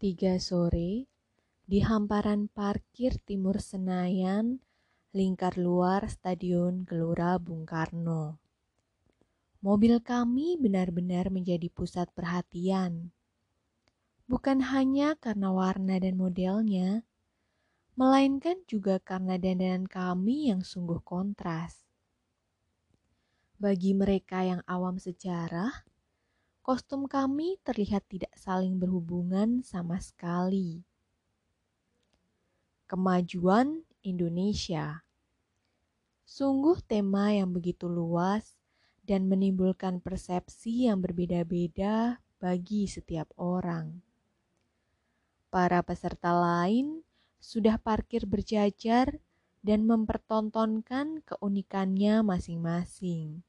Tiga sore, di hamparan parkir timur Senayan, lingkar luar Stadion Gelora Bung Karno. Mobil kami benar-benar menjadi pusat perhatian. Bukan hanya karena warna dan modelnya, melainkan juga karena dandanan kami yang sungguh kontras. Bagi mereka yang awam sejarah, kostum kami terlihat tidak saling berhubungan sama sekali. Kemajuan Indonesia sungguh tema yang begitu luas dan menimbulkan persepsi yang berbeda-beda bagi setiap orang. Para peserta lain sudah parkir berjajar dan mempertontonkan keunikannya masing-masing.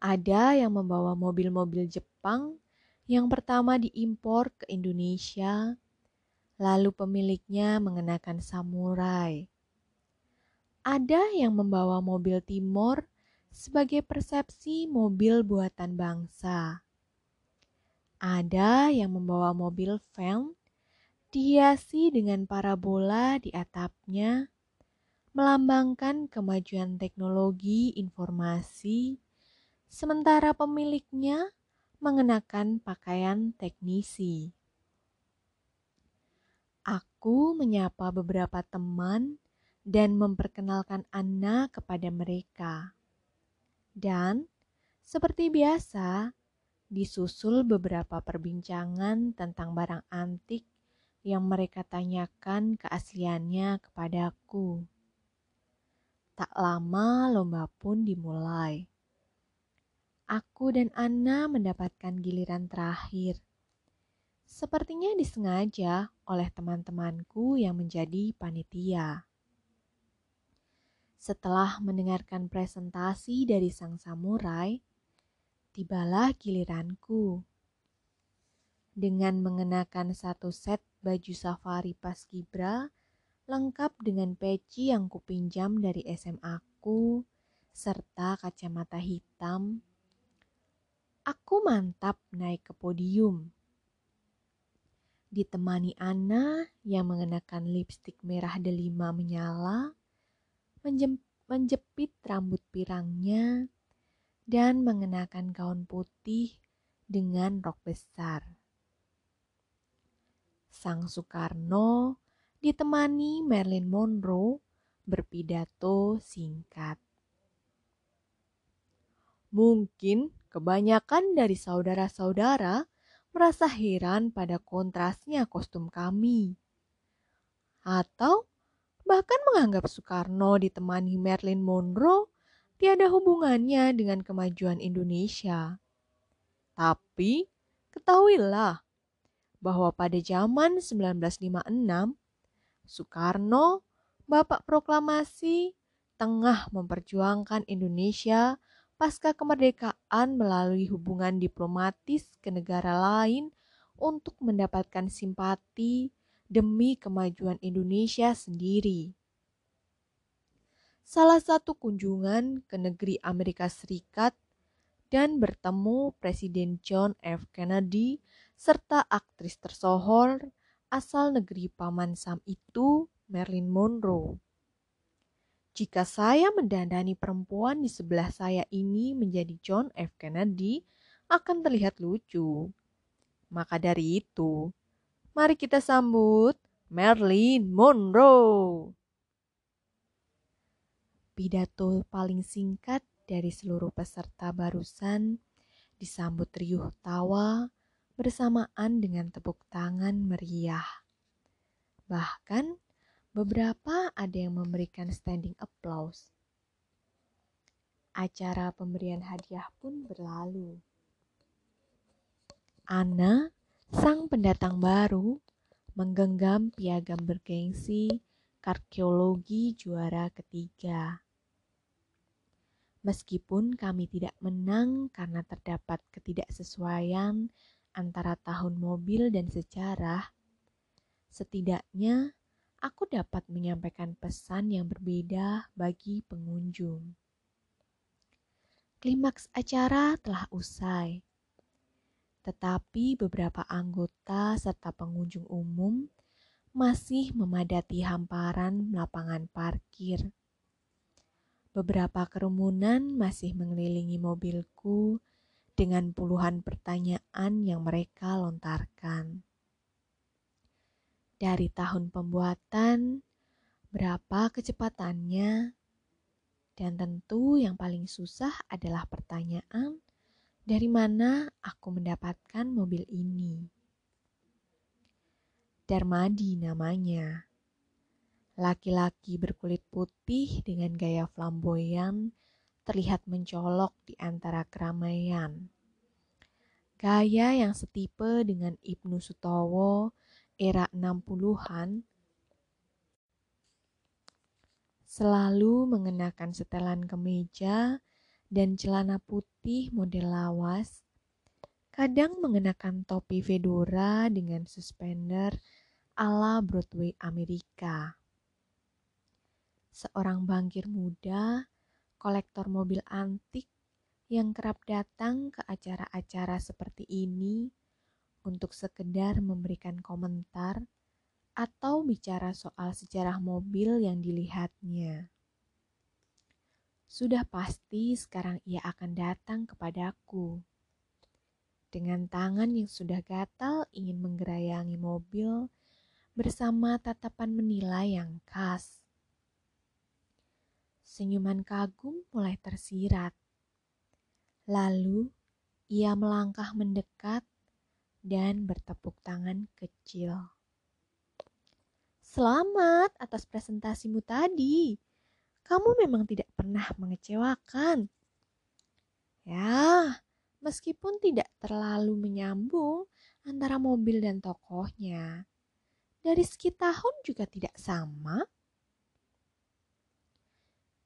Ada yang membawa mobil-mobil Jepang yang pertama diimpor ke Indonesia, lalu pemiliknya mengenakan samurai. Ada yang membawa mobil Timor sebagai persepsi mobil buatan bangsa. Ada yang membawa mobil van dihiasi dengan parabola di atapnya, melambangkan kemajuan teknologi informasi sementara pemiliknya mengenakan pakaian teknisi. Aku menyapa beberapa teman dan memperkenalkan Anna kepada mereka. Dan seperti biasa, disusul beberapa perbincangan tentang barang antik yang mereka tanyakan keasliannya kepadaku. Tak lama lomba pun dimulai aku dan Anna mendapatkan giliran terakhir. Sepertinya disengaja oleh teman-temanku yang menjadi panitia. Setelah mendengarkan presentasi dari sang samurai, tibalah giliranku. Dengan mengenakan satu set baju safari paskibra lengkap dengan peci yang kupinjam dari SMA-ku serta kacamata hitam Aku mantap naik ke podium. Ditemani Ana yang mengenakan lipstik merah delima menyala, menjepit rambut pirangnya, dan mengenakan gaun putih dengan rok besar. Sang Soekarno ditemani Marilyn Monroe berpidato singkat. Mungkin kebanyakan dari saudara-saudara merasa heran pada kontrasnya kostum kami. Atau bahkan menganggap Soekarno ditemani Marilyn Monroe tiada hubungannya dengan kemajuan Indonesia. Tapi ketahuilah bahwa pada zaman 1956 Soekarno, Bapak Proklamasi, tengah memperjuangkan Indonesia pasca kemerdekaan melalui hubungan diplomatis ke negara lain untuk mendapatkan simpati demi kemajuan Indonesia sendiri. Salah satu kunjungan ke negeri Amerika Serikat dan bertemu Presiden John F. Kennedy serta aktris tersohor asal negeri Paman Sam itu, Marilyn Monroe. Jika saya mendandani perempuan di sebelah saya ini menjadi John F. Kennedy, akan terlihat lucu. Maka dari itu, mari kita sambut Marilyn Monroe. Pidato paling singkat dari seluruh peserta barusan disambut riuh tawa bersamaan dengan tepuk tangan meriah. Bahkan Beberapa ada yang memberikan standing applause. Acara pemberian hadiah pun berlalu. Ana, sang pendatang baru, menggenggam piagam bergengsi karkiologi juara ketiga. Meskipun kami tidak menang karena terdapat ketidaksesuaian antara tahun mobil dan sejarah, setidaknya aku dapat menyampaikan pesan yang berbeda bagi pengunjung. Klimaks acara telah usai. Tetapi beberapa anggota serta pengunjung umum masih memadati hamparan lapangan parkir. Beberapa kerumunan masih mengelilingi mobilku dengan puluhan pertanyaan yang mereka lontarkan. Dari tahun pembuatan, berapa kecepatannya, dan tentu yang paling susah adalah pertanyaan dari mana aku mendapatkan mobil ini. Darmadi namanya. Laki-laki berkulit putih dengan gaya flamboyan terlihat mencolok di antara keramaian. Gaya yang setipe dengan Ibnu Sutowo era 60-an selalu mengenakan setelan kemeja dan celana putih model lawas, kadang mengenakan topi fedora dengan suspender ala Broadway Amerika. Seorang bangkir muda kolektor mobil antik yang kerap datang ke acara-acara seperti ini untuk sekedar memberikan komentar atau bicara soal sejarah mobil yang dilihatnya. Sudah pasti sekarang ia akan datang kepadaku. Dengan tangan yang sudah gatal ingin menggerayangi mobil bersama tatapan menilai yang khas. Senyuman kagum mulai tersirat. Lalu ia melangkah mendekat dan bertepuk tangan kecil. Selamat atas presentasimu tadi. Kamu memang tidak pernah mengecewakan. Ya, meskipun tidak terlalu menyambung antara mobil dan tokohnya. Dari segi tahun juga tidak sama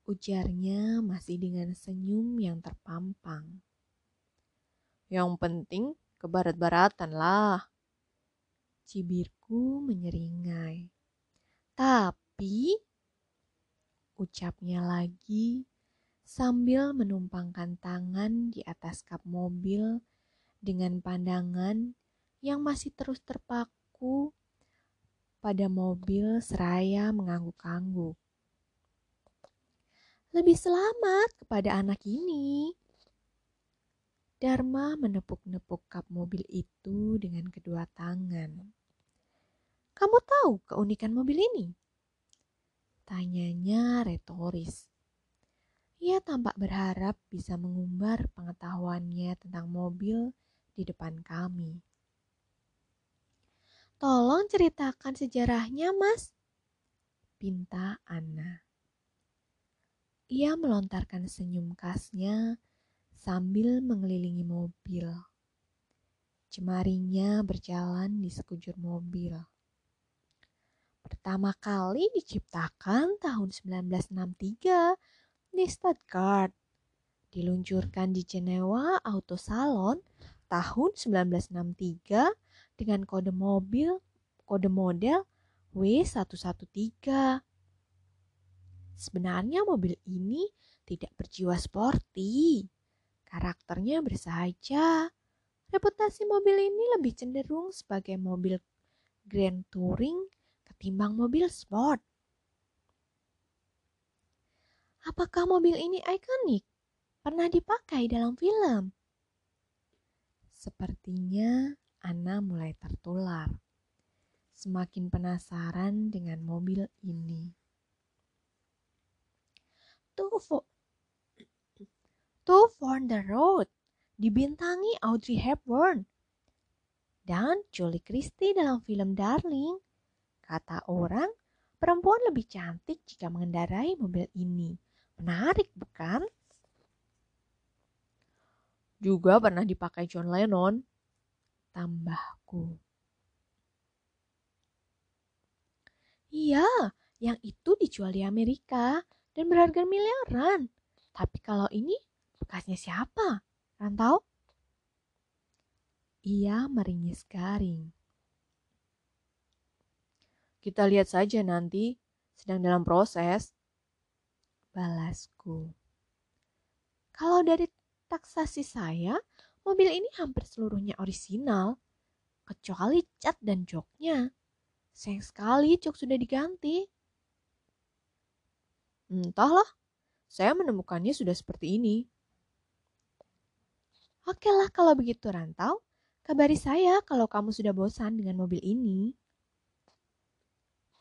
ujarnya masih dengan senyum yang terpampang. Yang penting ke barat-baratan lah. Cibirku menyeringai. Tapi, ucapnya lagi sambil menumpangkan tangan di atas kap mobil dengan pandangan yang masih terus terpaku pada mobil seraya mengangguk-angguk lebih selamat kepada anak ini. Dharma menepuk-nepuk kap mobil itu dengan kedua tangan. Kamu tahu keunikan mobil ini? Tanyanya retoris. Ia tampak berharap bisa mengumbar pengetahuannya tentang mobil di depan kami. Tolong ceritakan sejarahnya, Mas. Pinta Anna. Ia melontarkan senyum khasnya sambil mengelilingi mobil. Cemarinya berjalan di sekujur mobil. Pertama kali diciptakan tahun 1963 di Stuttgart. Diluncurkan di Jenewa Auto Salon tahun 1963 dengan kode mobil kode model W113. Sebenarnya mobil ini tidak berjiwa sporty. Karakternya bersahaja. Reputasi mobil ini lebih cenderung sebagai mobil Grand Touring ketimbang mobil sport. Apakah mobil ini ikonik? Pernah dipakai dalam film? Sepertinya Ana mulai tertular. Semakin penasaran dengan mobil ini. For, Two for the Road dibintangi Audrey Hepburn dan Julie Christie dalam film Darling. Kata orang, perempuan lebih cantik jika mengendarai mobil ini. Menarik, bukan? Juga pernah dipakai John Lennon. Tambahku. Iya, yang itu dijual di Amerika dan berharga miliaran. Tapi kalau ini bekasnya siapa? Rantau? Ia meringis garing. Kita lihat saja nanti, sedang dalam proses. Balasku. Kalau dari taksasi saya, Mobil ini hampir seluruhnya orisinal, kecuali cat dan joknya. Sayang sekali jok sudah diganti. Entahlah, saya menemukannya sudah seperti ini. Oke lah kalau begitu Rantau, kabari saya kalau kamu sudah bosan dengan mobil ini.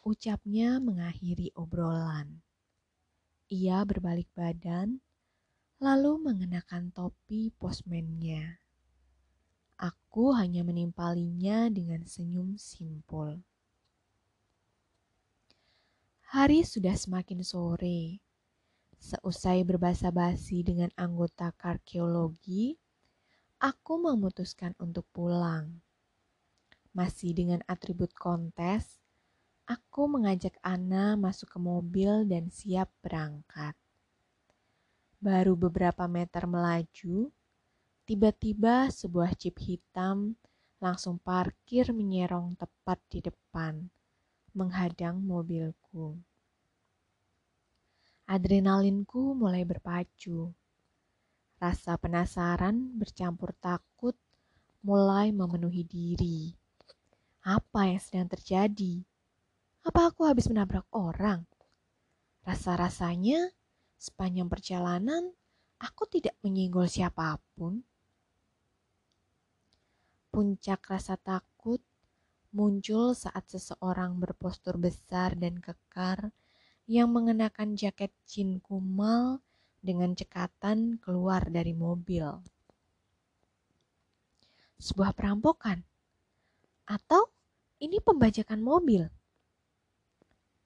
Ucapnya mengakhiri obrolan. Ia berbalik badan, lalu mengenakan topi posmennya. Aku hanya menimpalinya dengan senyum simpul. Hari sudah semakin sore. Seusai berbahasa basi dengan anggota karkeologi, aku memutuskan untuk pulang. Masih dengan atribut kontes, aku mengajak Ana masuk ke mobil dan siap berangkat. Baru beberapa meter melaju, tiba-tiba sebuah jeep hitam langsung parkir menyerong tepat di depan menghadang mobilku. Adrenalinku mulai berpacu. Rasa penasaran bercampur takut mulai memenuhi diri. Apa yang sedang terjadi? Apa aku habis menabrak orang? Rasa-rasanya sepanjang perjalanan aku tidak menyinggol siapa pun. Puncak rasa takut muncul saat seseorang berpostur besar dan kekar yang mengenakan jaket jin kumal dengan cekatan keluar dari mobil. Sebuah perampokan? Atau ini pembajakan mobil?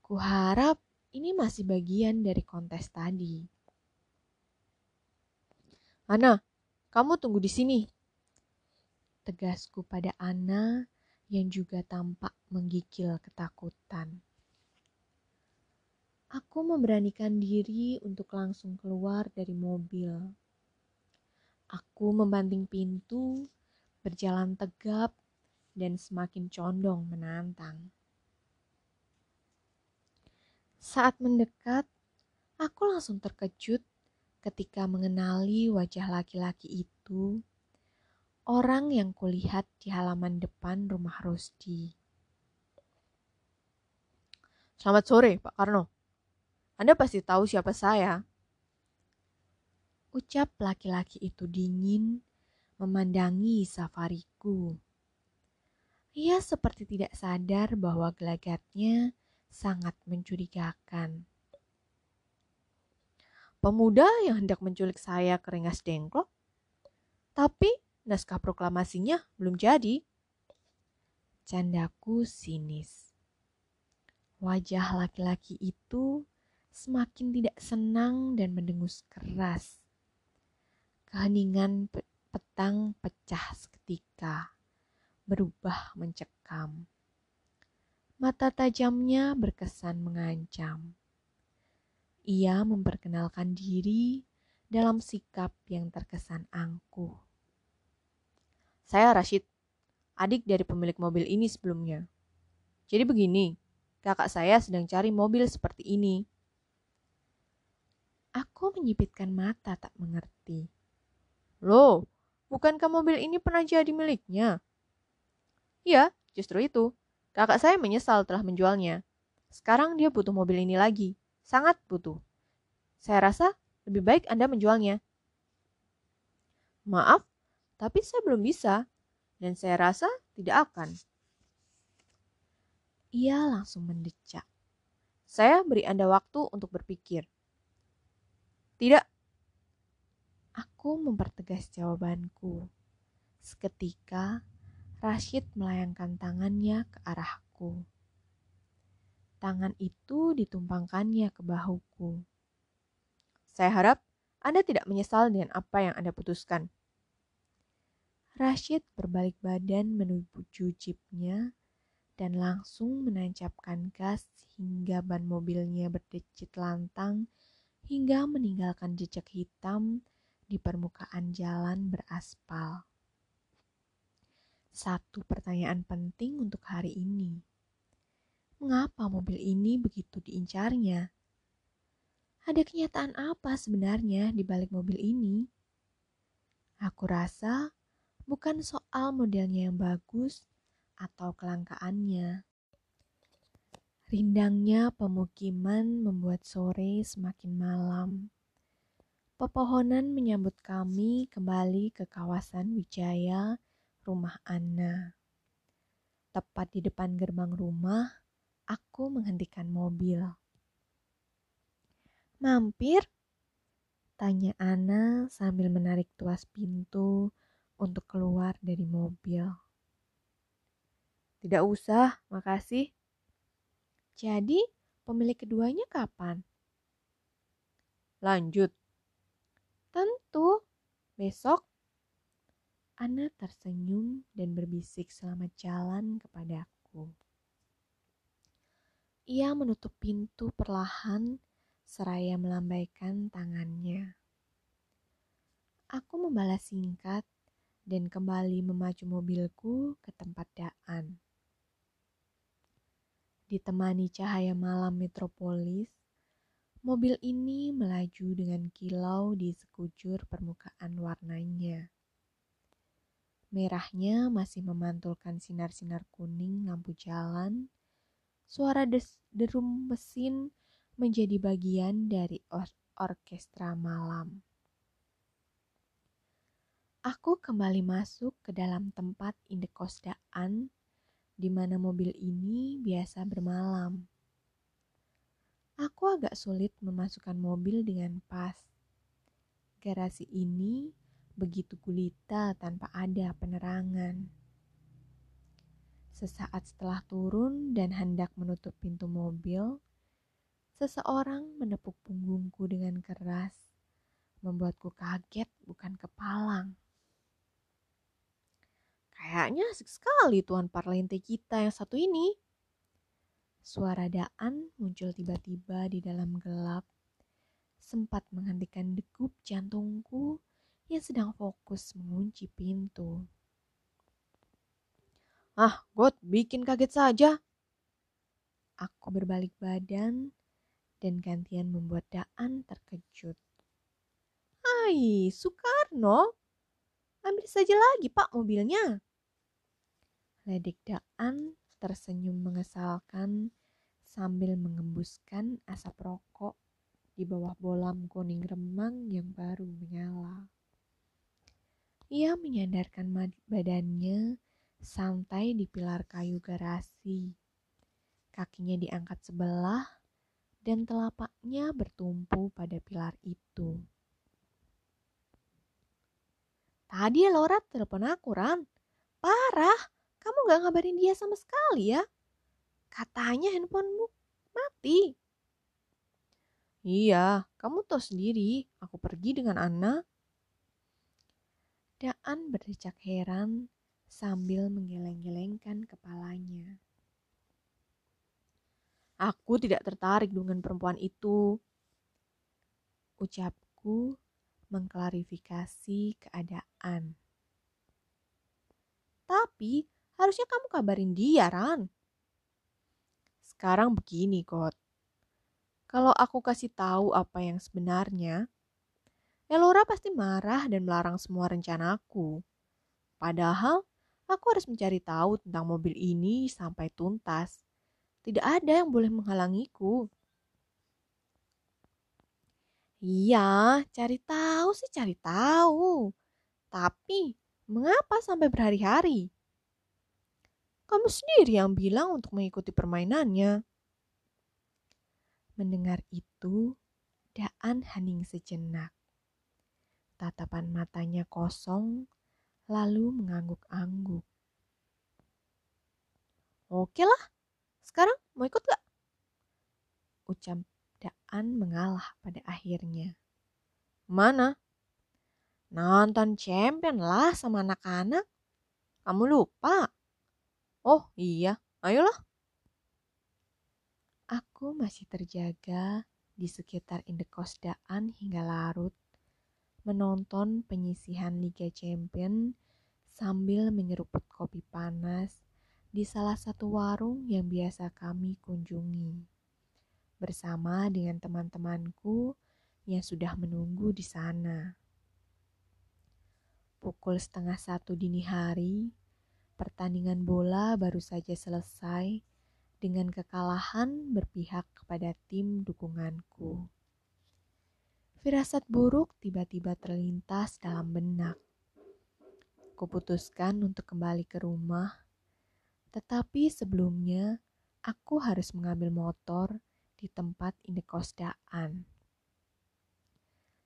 Kuharap ini masih bagian dari kontes tadi. Ana, kamu tunggu di sini. Tegasku pada Ana yang juga tampak menggigil ketakutan. Aku memberanikan diri untuk langsung keluar dari mobil. Aku membanting pintu, berjalan tegap, dan semakin condong menantang. Saat mendekat, aku langsung terkejut ketika mengenali wajah laki-laki itu orang yang kulihat di halaman depan rumah Rosdi. Selamat sore, Pak Karno. Anda pasti tahu siapa saya. Ucap laki-laki itu dingin, memandangi safariku. Ia seperti tidak sadar bahwa gelagatnya sangat mencurigakan. Pemuda yang hendak menculik saya ke Rengas Dengklok? Tapi naskah proklamasinya belum jadi. Candaku sinis. Wajah laki-laki itu semakin tidak senang dan mendengus keras. Keheningan petang pecah seketika, berubah mencekam. Mata tajamnya berkesan mengancam. Ia memperkenalkan diri dalam sikap yang terkesan angkuh. Saya Rashid, adik dari pemilik mobil ini sebelumnya. Jadi begini, kakak saya sedang cari mobil seperti ini. Aku menyipitkan mata tak mengerti. Loh, bukankah mobil ini pernah jadi miliknya? Iya, justru itu. Kakak saya menyesal telah menjualnya. Sekarang dia butuh mobil ini lagi. Sangat butuh. Saya rasa lebih baik Anda menjualnya. Maaf, tapi saya belum bisa, dan saya rasa tidak akan. Ia langsung mendecak. Saya beri Anda waktu untuk berpikir. Tidak. Aku mempertegas jawabanku. Seketika, Rashid melayangkan tangannya ke arahku. Tangan itu ditumpangkannya ke bahuku. Saya harap Anda tidak menyesal dengan apa yang Anda putuskan. Rashid berbalik badan menuju jeepnya dan langsung menancapkan gas hingga ban mobilnya berdecit lantang hingga meninggalkan jejak hitam di permukaan jalan beraspal. Satu pertanyaan penting untuk hari ini. Mengapa mobil ini begitu diincarnya? Ada kenyataan apa sebenarnya di balik mobil ini? Aku rasa bukan soal modelnya yang bagus atau kelangkaannya. Rindangnya pemukiman membuat sore semakin malam. Pepohonan menyambut kami kembali ke kawasan Wijaya, rumah Anna. Tepat di depan gerbang rumah, aku menghentikan mobil. Mampir? Tanya Ana sambil menarik tuas pintu untuk keluar dari mobil. Tidak usah, makasih. Jadi, pemilik keduanya kapan? Lanjut. Tentu, besok. Ana tersenyum dan berbisik selamat jalan kepadaku. Ia menutup pintu perlahan seraya melambaikan tangannya. Aku membalas singkat dan kembali memacu mobilku ke tempat Daan. Ditemani cahaya malam metropolis, mobil ini melaju dengan kilau di sekujur permukaan warnanya. Merahnya masih memantulkan sinar-sinar kuning lampu jalan. Suara derum mesin menjadi bagian dari or orkestra malam. Aku kembali masuk ke dalam tempat indekos Daan di mana mobil ini biasa bermalam. Aku agak sulit memasukkan mobil dengan pas. Garasi ini begitu gulita tanpa ada penerangan. Sesaat setelah turun dan hendak menutup pintu mobil, seseorang menepuk punggungku dengan keras, membuatku kaget bukan kepalang. Kayaknya asik sekali Tuan Parlente kita yang satu ini. Suara Daan muncul tiba-tiba di dalam gelap, sempat menghentikan degup jantungku yang sedang fokus mengunci pintu. Ah, God, bikin kaget saja. Aku berbalik badan dan gantian membuat Daan terkejut. Hai, Soekarno. Ambil saja lagi, Pak, mobilnya. Ledek Daan tersenyum mengesalkan sambil mengembuskan asap rokok di bawah bolam kuning remang yang baru menyala. Ia menyandarkan badannya santai di pilar kayu garasi. Kakinya diangkat sebelah dan telapaknya bertumpu pada pilar itu. Tadi Laura telepon aku, Ran. Parah, kamu gak ngabarin dia sama sekali ya? Katanya handphonemu mati. Iya, kamu tahu sendiri, aku pergi dengan Anna. Daan berdecak heran sambil menggeleng-gelengkan kepalanya. Aku tidak tertarik dengan perempuan itu. Ucapku mengklarifikasi keadaan. Tapi Harusnya kamu kabarin dia, Ran. Sekarang begini, God. Kalau aku kasih tahu apa yang sebenarnya, Elora pasti marah dan melarang semua rencanaku. Padahal, aku harus mencari tahu tentang mobil ini sampai tuntas. Tidak ada yang boleh menghalangiku. Iya, cari tahu sih cari tahu. Tapi, mengapa sampai berhari-hari? Kamu sendiri yang bilang untuk mengikuti permainannya. Mendengar itu, Daan hening sejenak. Tatapan matanya kosong, lalu mengangguk-angguk. Oke lah, sekarang mau ikut gak? Ucap Daan mengalah pada akhirnya. Mana? Nonton champion lah sama anak-anak. Kamu lupa? Oh iya, ayolah. Aku masih terjaga di sekitar Indekos Daan hingga larut, menonton penyisihan Liga Champion sambil menyeruput kopi panas di salah satu warung yang biasa kami kunjungi. Bersama dengan teman-temanku yang sudah menunggu di sana. Pukul setengah satu dini hari, pertandingan bola baru saja selesai dengan kekalahan berpihak kepada tim dukunganku. Firasat buruk tiba-tiba terlintas dalam benak. Kuputuskan untuk kembali ke rumah, tetapi sebelumnya aku harus mengambil motor di tempat indekos Daan.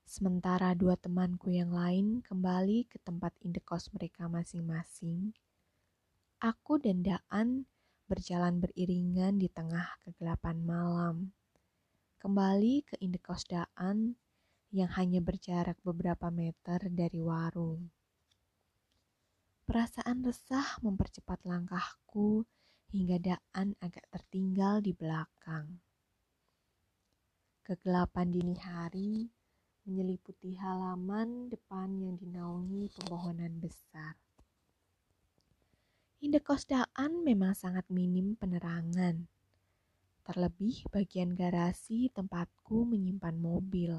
Sementara dua temanku yang lain kembali ke tempat indekos mereka masing-masing, aku dan Daan berjalan beriringan di tengah kegelapan malam. Kembali ke indekos Daan yang hanya berjarak beberapa meter dari warung. Perasaan resah mempercepat langkahku hingga Daan agak tertinggal di belakang. Kegelapan dini hari menyeliputi halaman depan yang dinaungi pepohonan besar. Indekos Daan memang sangat minim penerangan. Terlebih bagian garasi tempatku menyimpan mobil.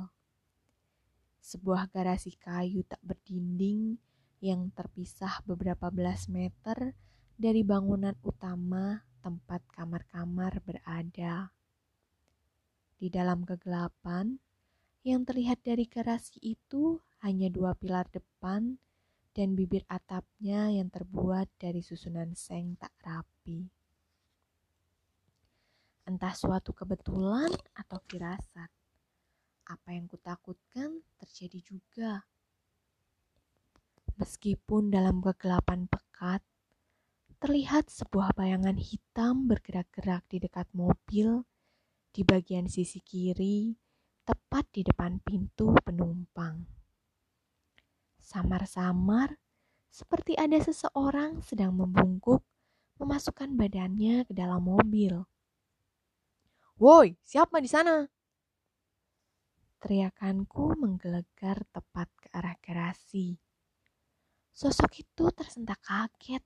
Sebuah garasi kayu tak berdinding yang terpisah beberapa belas meter dari bangunan utama tempat kamar-kamar berada. Di dalam kegelapan, yang terlihat dari garasi itu hanya dua pilar depan dan bibir atapnya yang terbuat dari susunan seng tak rapi. Entah suatu kebetulan atau firasat, apa yang kutakutkan terjadi juga. Meskipun dalam kegelapan pekat, terlihat sebuah bayangan hitam bergerak-gerak di dekat mobil di bagian sisi kiri, tepat di depan pintu penumpang samar-samar seperti ada seseorang sedang membungkuk memasukkan badannya ke dalam mobil. Woi, siapa di sana? Teriakanku menggelegar tepat ke arah garasi. Sosok itu tersentak kaget,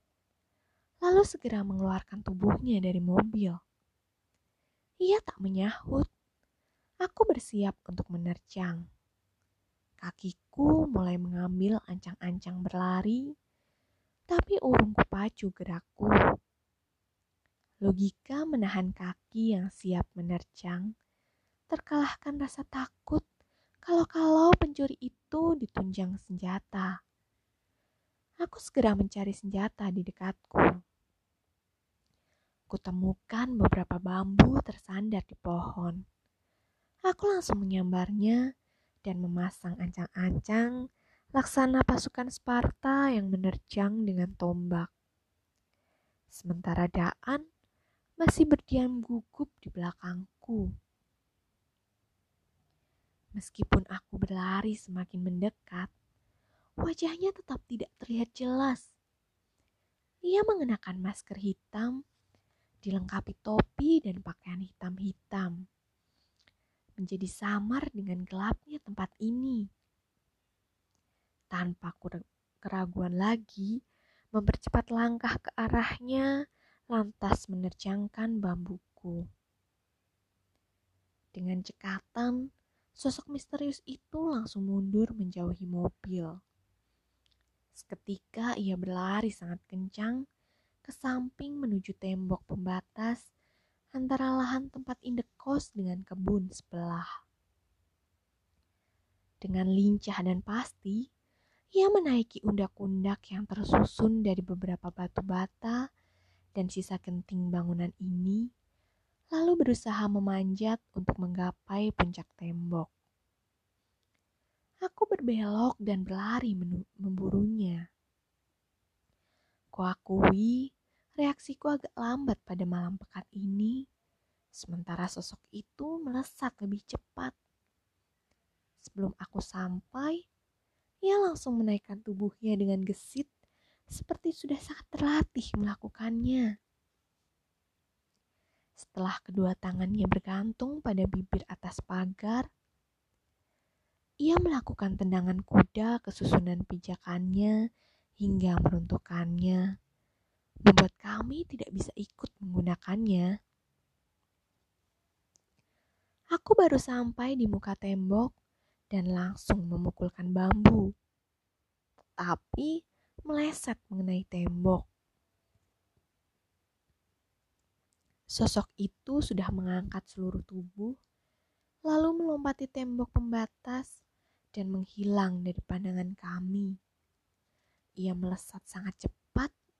lalu segera mengeluarkan tubuhnya dari mobil. Ia tak menyahut. Aku bersiap untuk menerjang. Kakiku mulai mengambil ancang-ancang berlari, tapi urungku pacu gerakku. Logika menahan kaki yang siap menerjang, terkalahkan rasa takut kalau-kalau pencuri itu ditunjang senjata. Aku segera mencari senjata di dekatku. Kutemukan beberapa bambu tersandar di pohon. Aku langsung menyambarnya dan memasang ancang-ancang laksana pasukan Sparta yang menerjang dengan tombak. Sementara Daan masih berdiam gugup di belakangku. Meskipun aku berlari semakin mendekat, wajahnya tetap tidak terlihat jelas. Ia mengenakan masker hitam, dilengkapi topi dan pakaian hitam-hitam menjadi samar dengan gelapnya tempat ini. Tanpa keraguan lagi, mempercepat langkah ke arahnya, lantas menerjangkan bambuku. Dengan cekatan, sosok misterius itu langsung mundur menjauhi mobil. Seketika ia berlari sangat kencang ke samping menuju tembok pembatas antara lahan tempat indekos dengan kebun sebelah. Dengan lincah dan pasti, ia menaiki undak-undak yang tersusun dari beberapa batu bata dan sisa kenting bangunan ini, lalu berusaha memanjat untuk menggapai puncak tembok. Aku berbelok dan berlari memburunya. Kuakui Reaksiku agak lambat pada malam pekat ini, sementara sosok itu melesat lebih cepat. Sebelum aku sampai, ia langsung menaikkan tubuhnya dengan gesit seperti sudah sangat terlatih melakukannya. Setelah kedua tangannya bergantung pada bibir atas pagar, ia melakukan tendangan kuda ke susunan pijakannya hingga meruntuhkannya membuat kami tidak bisa ikut menggunakannya. Aku baru sampai di muka tembok dan langsung memukulkan bambu. tapi meleset mengenai tembok. Sosok itu sudah mengangkat seluruh tubuh, lalu melompati tembok pembatas dan menghilang dari pandangan kami. Ia melesat sangat cepat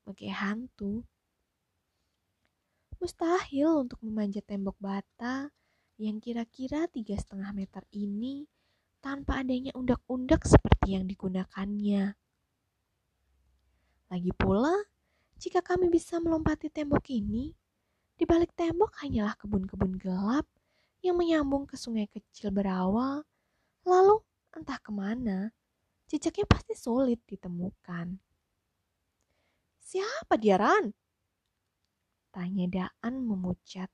bagai hantu. Mustahil untuk memanjat tembok bata yang kira-kira tiga setengah meter ini tanpa adanya undak-undak seperti yang digunakannya. Lagi pula, jika kami bisa melompati tembok ini, di balik tembok hanyalah kebun-kebun gelap yang menyambung ke sungai kecil berawal, lalu entah ke mana, jejaknya pasti sulit ditemukan. Siapa dia, Ran? Tanya Daan memucat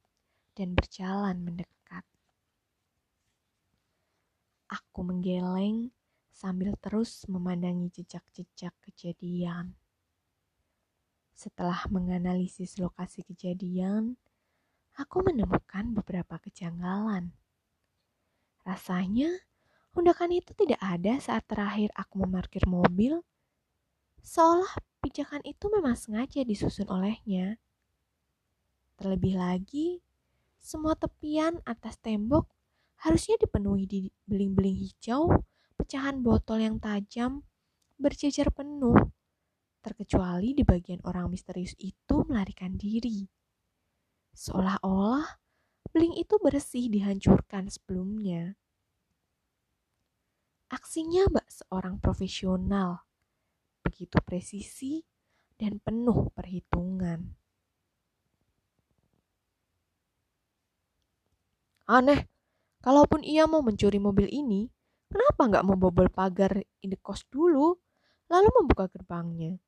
dan berjalan mendekat. Aku menggeleng sambil terus memandangi jejak-jejak kejadian. Setelah menganalisis lokasi kejadian, aku menemukan beberapa kejanggalan. Rasanya, undakan itu tidak ada saat terakhir aku memarkir mobil, seolah pijakan itu memang sengaja disusun olehnya. Terlebih lagi, semua tepian atas tembok harusnya dipenuhi di beling-beling hijau, pecahan botol yang tajam, berjejer penuh terkecuali di bagian orang misterius itu melarikan diri. Seolah-olah bling itu bersih dihancurkan sebelumnya. Aksinya bak seorang profesional, begitu presisi dan penuh perhitungan. Aneh, kalaupun ia mau mencuri mobil ini, kenapa nggak membobol pagar indekos dulu, lalu membuka gerbangnya?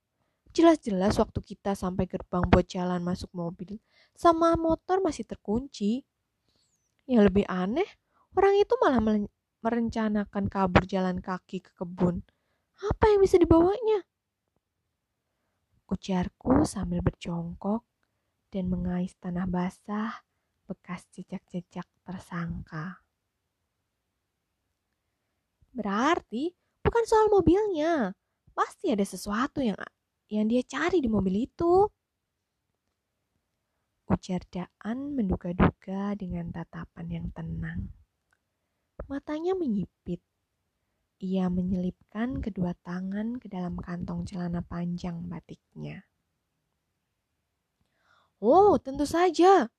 Jelas-jelas waktu kita sampai gerbang buat jalan masuk mobil, sama motor masih terkunci. Yang lebih aneh, orang itu malah merencanakan kabur jalan kaki ke kebun. Apa yang bisa dibawanya? Ujarku sambil berjongkok dan mengais tanah basah bekas jejak-jejak tersangka. Berarti bukan soal mobilnya. Pasti ada sesuatu yang yang dia cari di mobil itu. Ujar Daan menduga-duga dengan tatapan yang tenang. Matanya menyipit. Ia menyelipkan kedua tangan ke dalam kantong celana panjang batiknya. Oh, tentu saja.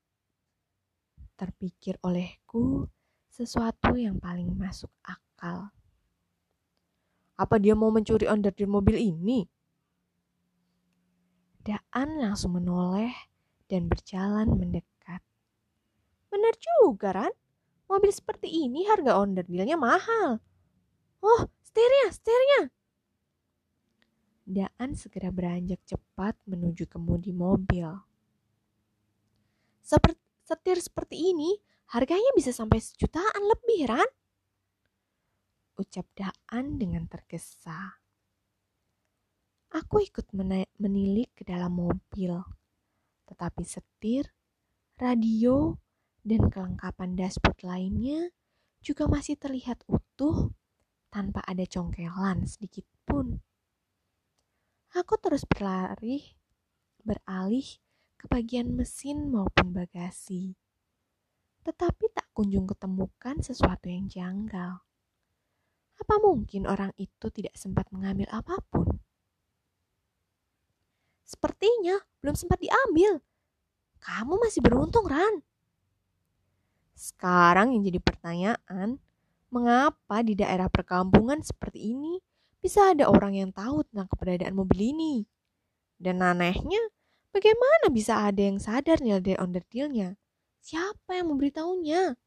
Terpikir olehku sesuatu yang paling masuk akal. Apa dia mau mencuri onderdil mobil ini? Daan langsung menoleh dan berjalan mendekat. Benar juga, Ran. Mobil seperti ini harga onderdilnya mahal. Oh, setirnya, setirnya. Daan segera beranjak cepat menuju kemudi mobil. Seperti setir seperti ini harganya bisa sampai sejutaan lebih, Ran. Ucap Daan dengan tergesa. Aku ikut menilik ke dalam mobil, tetapi setir, radio, dan kelengkapan dashboard lainnya juga masih terlihat utuh tanpa ada congkelan sedikit pun. Aku terus berlari, beralih ke bagian mesin maupun bagasi. Tetapi tak kunjung ketemukan sesuatu yang janggal. Apa mungkin orang itu tidak sempat mengambil apa pun? Sepertinya belum sempat diambil. Kamu masih beruntung, Ran. Sekarang yang jadi pertanyaan, mengapa di daerah perkampungan seperti ini bisa ada orang yang tahu tentang keberadaan mobil ini? Dan anehnya, bagaimana bisa ada yang sadar nilai onderdilnya? Siapa yang memberitahunya?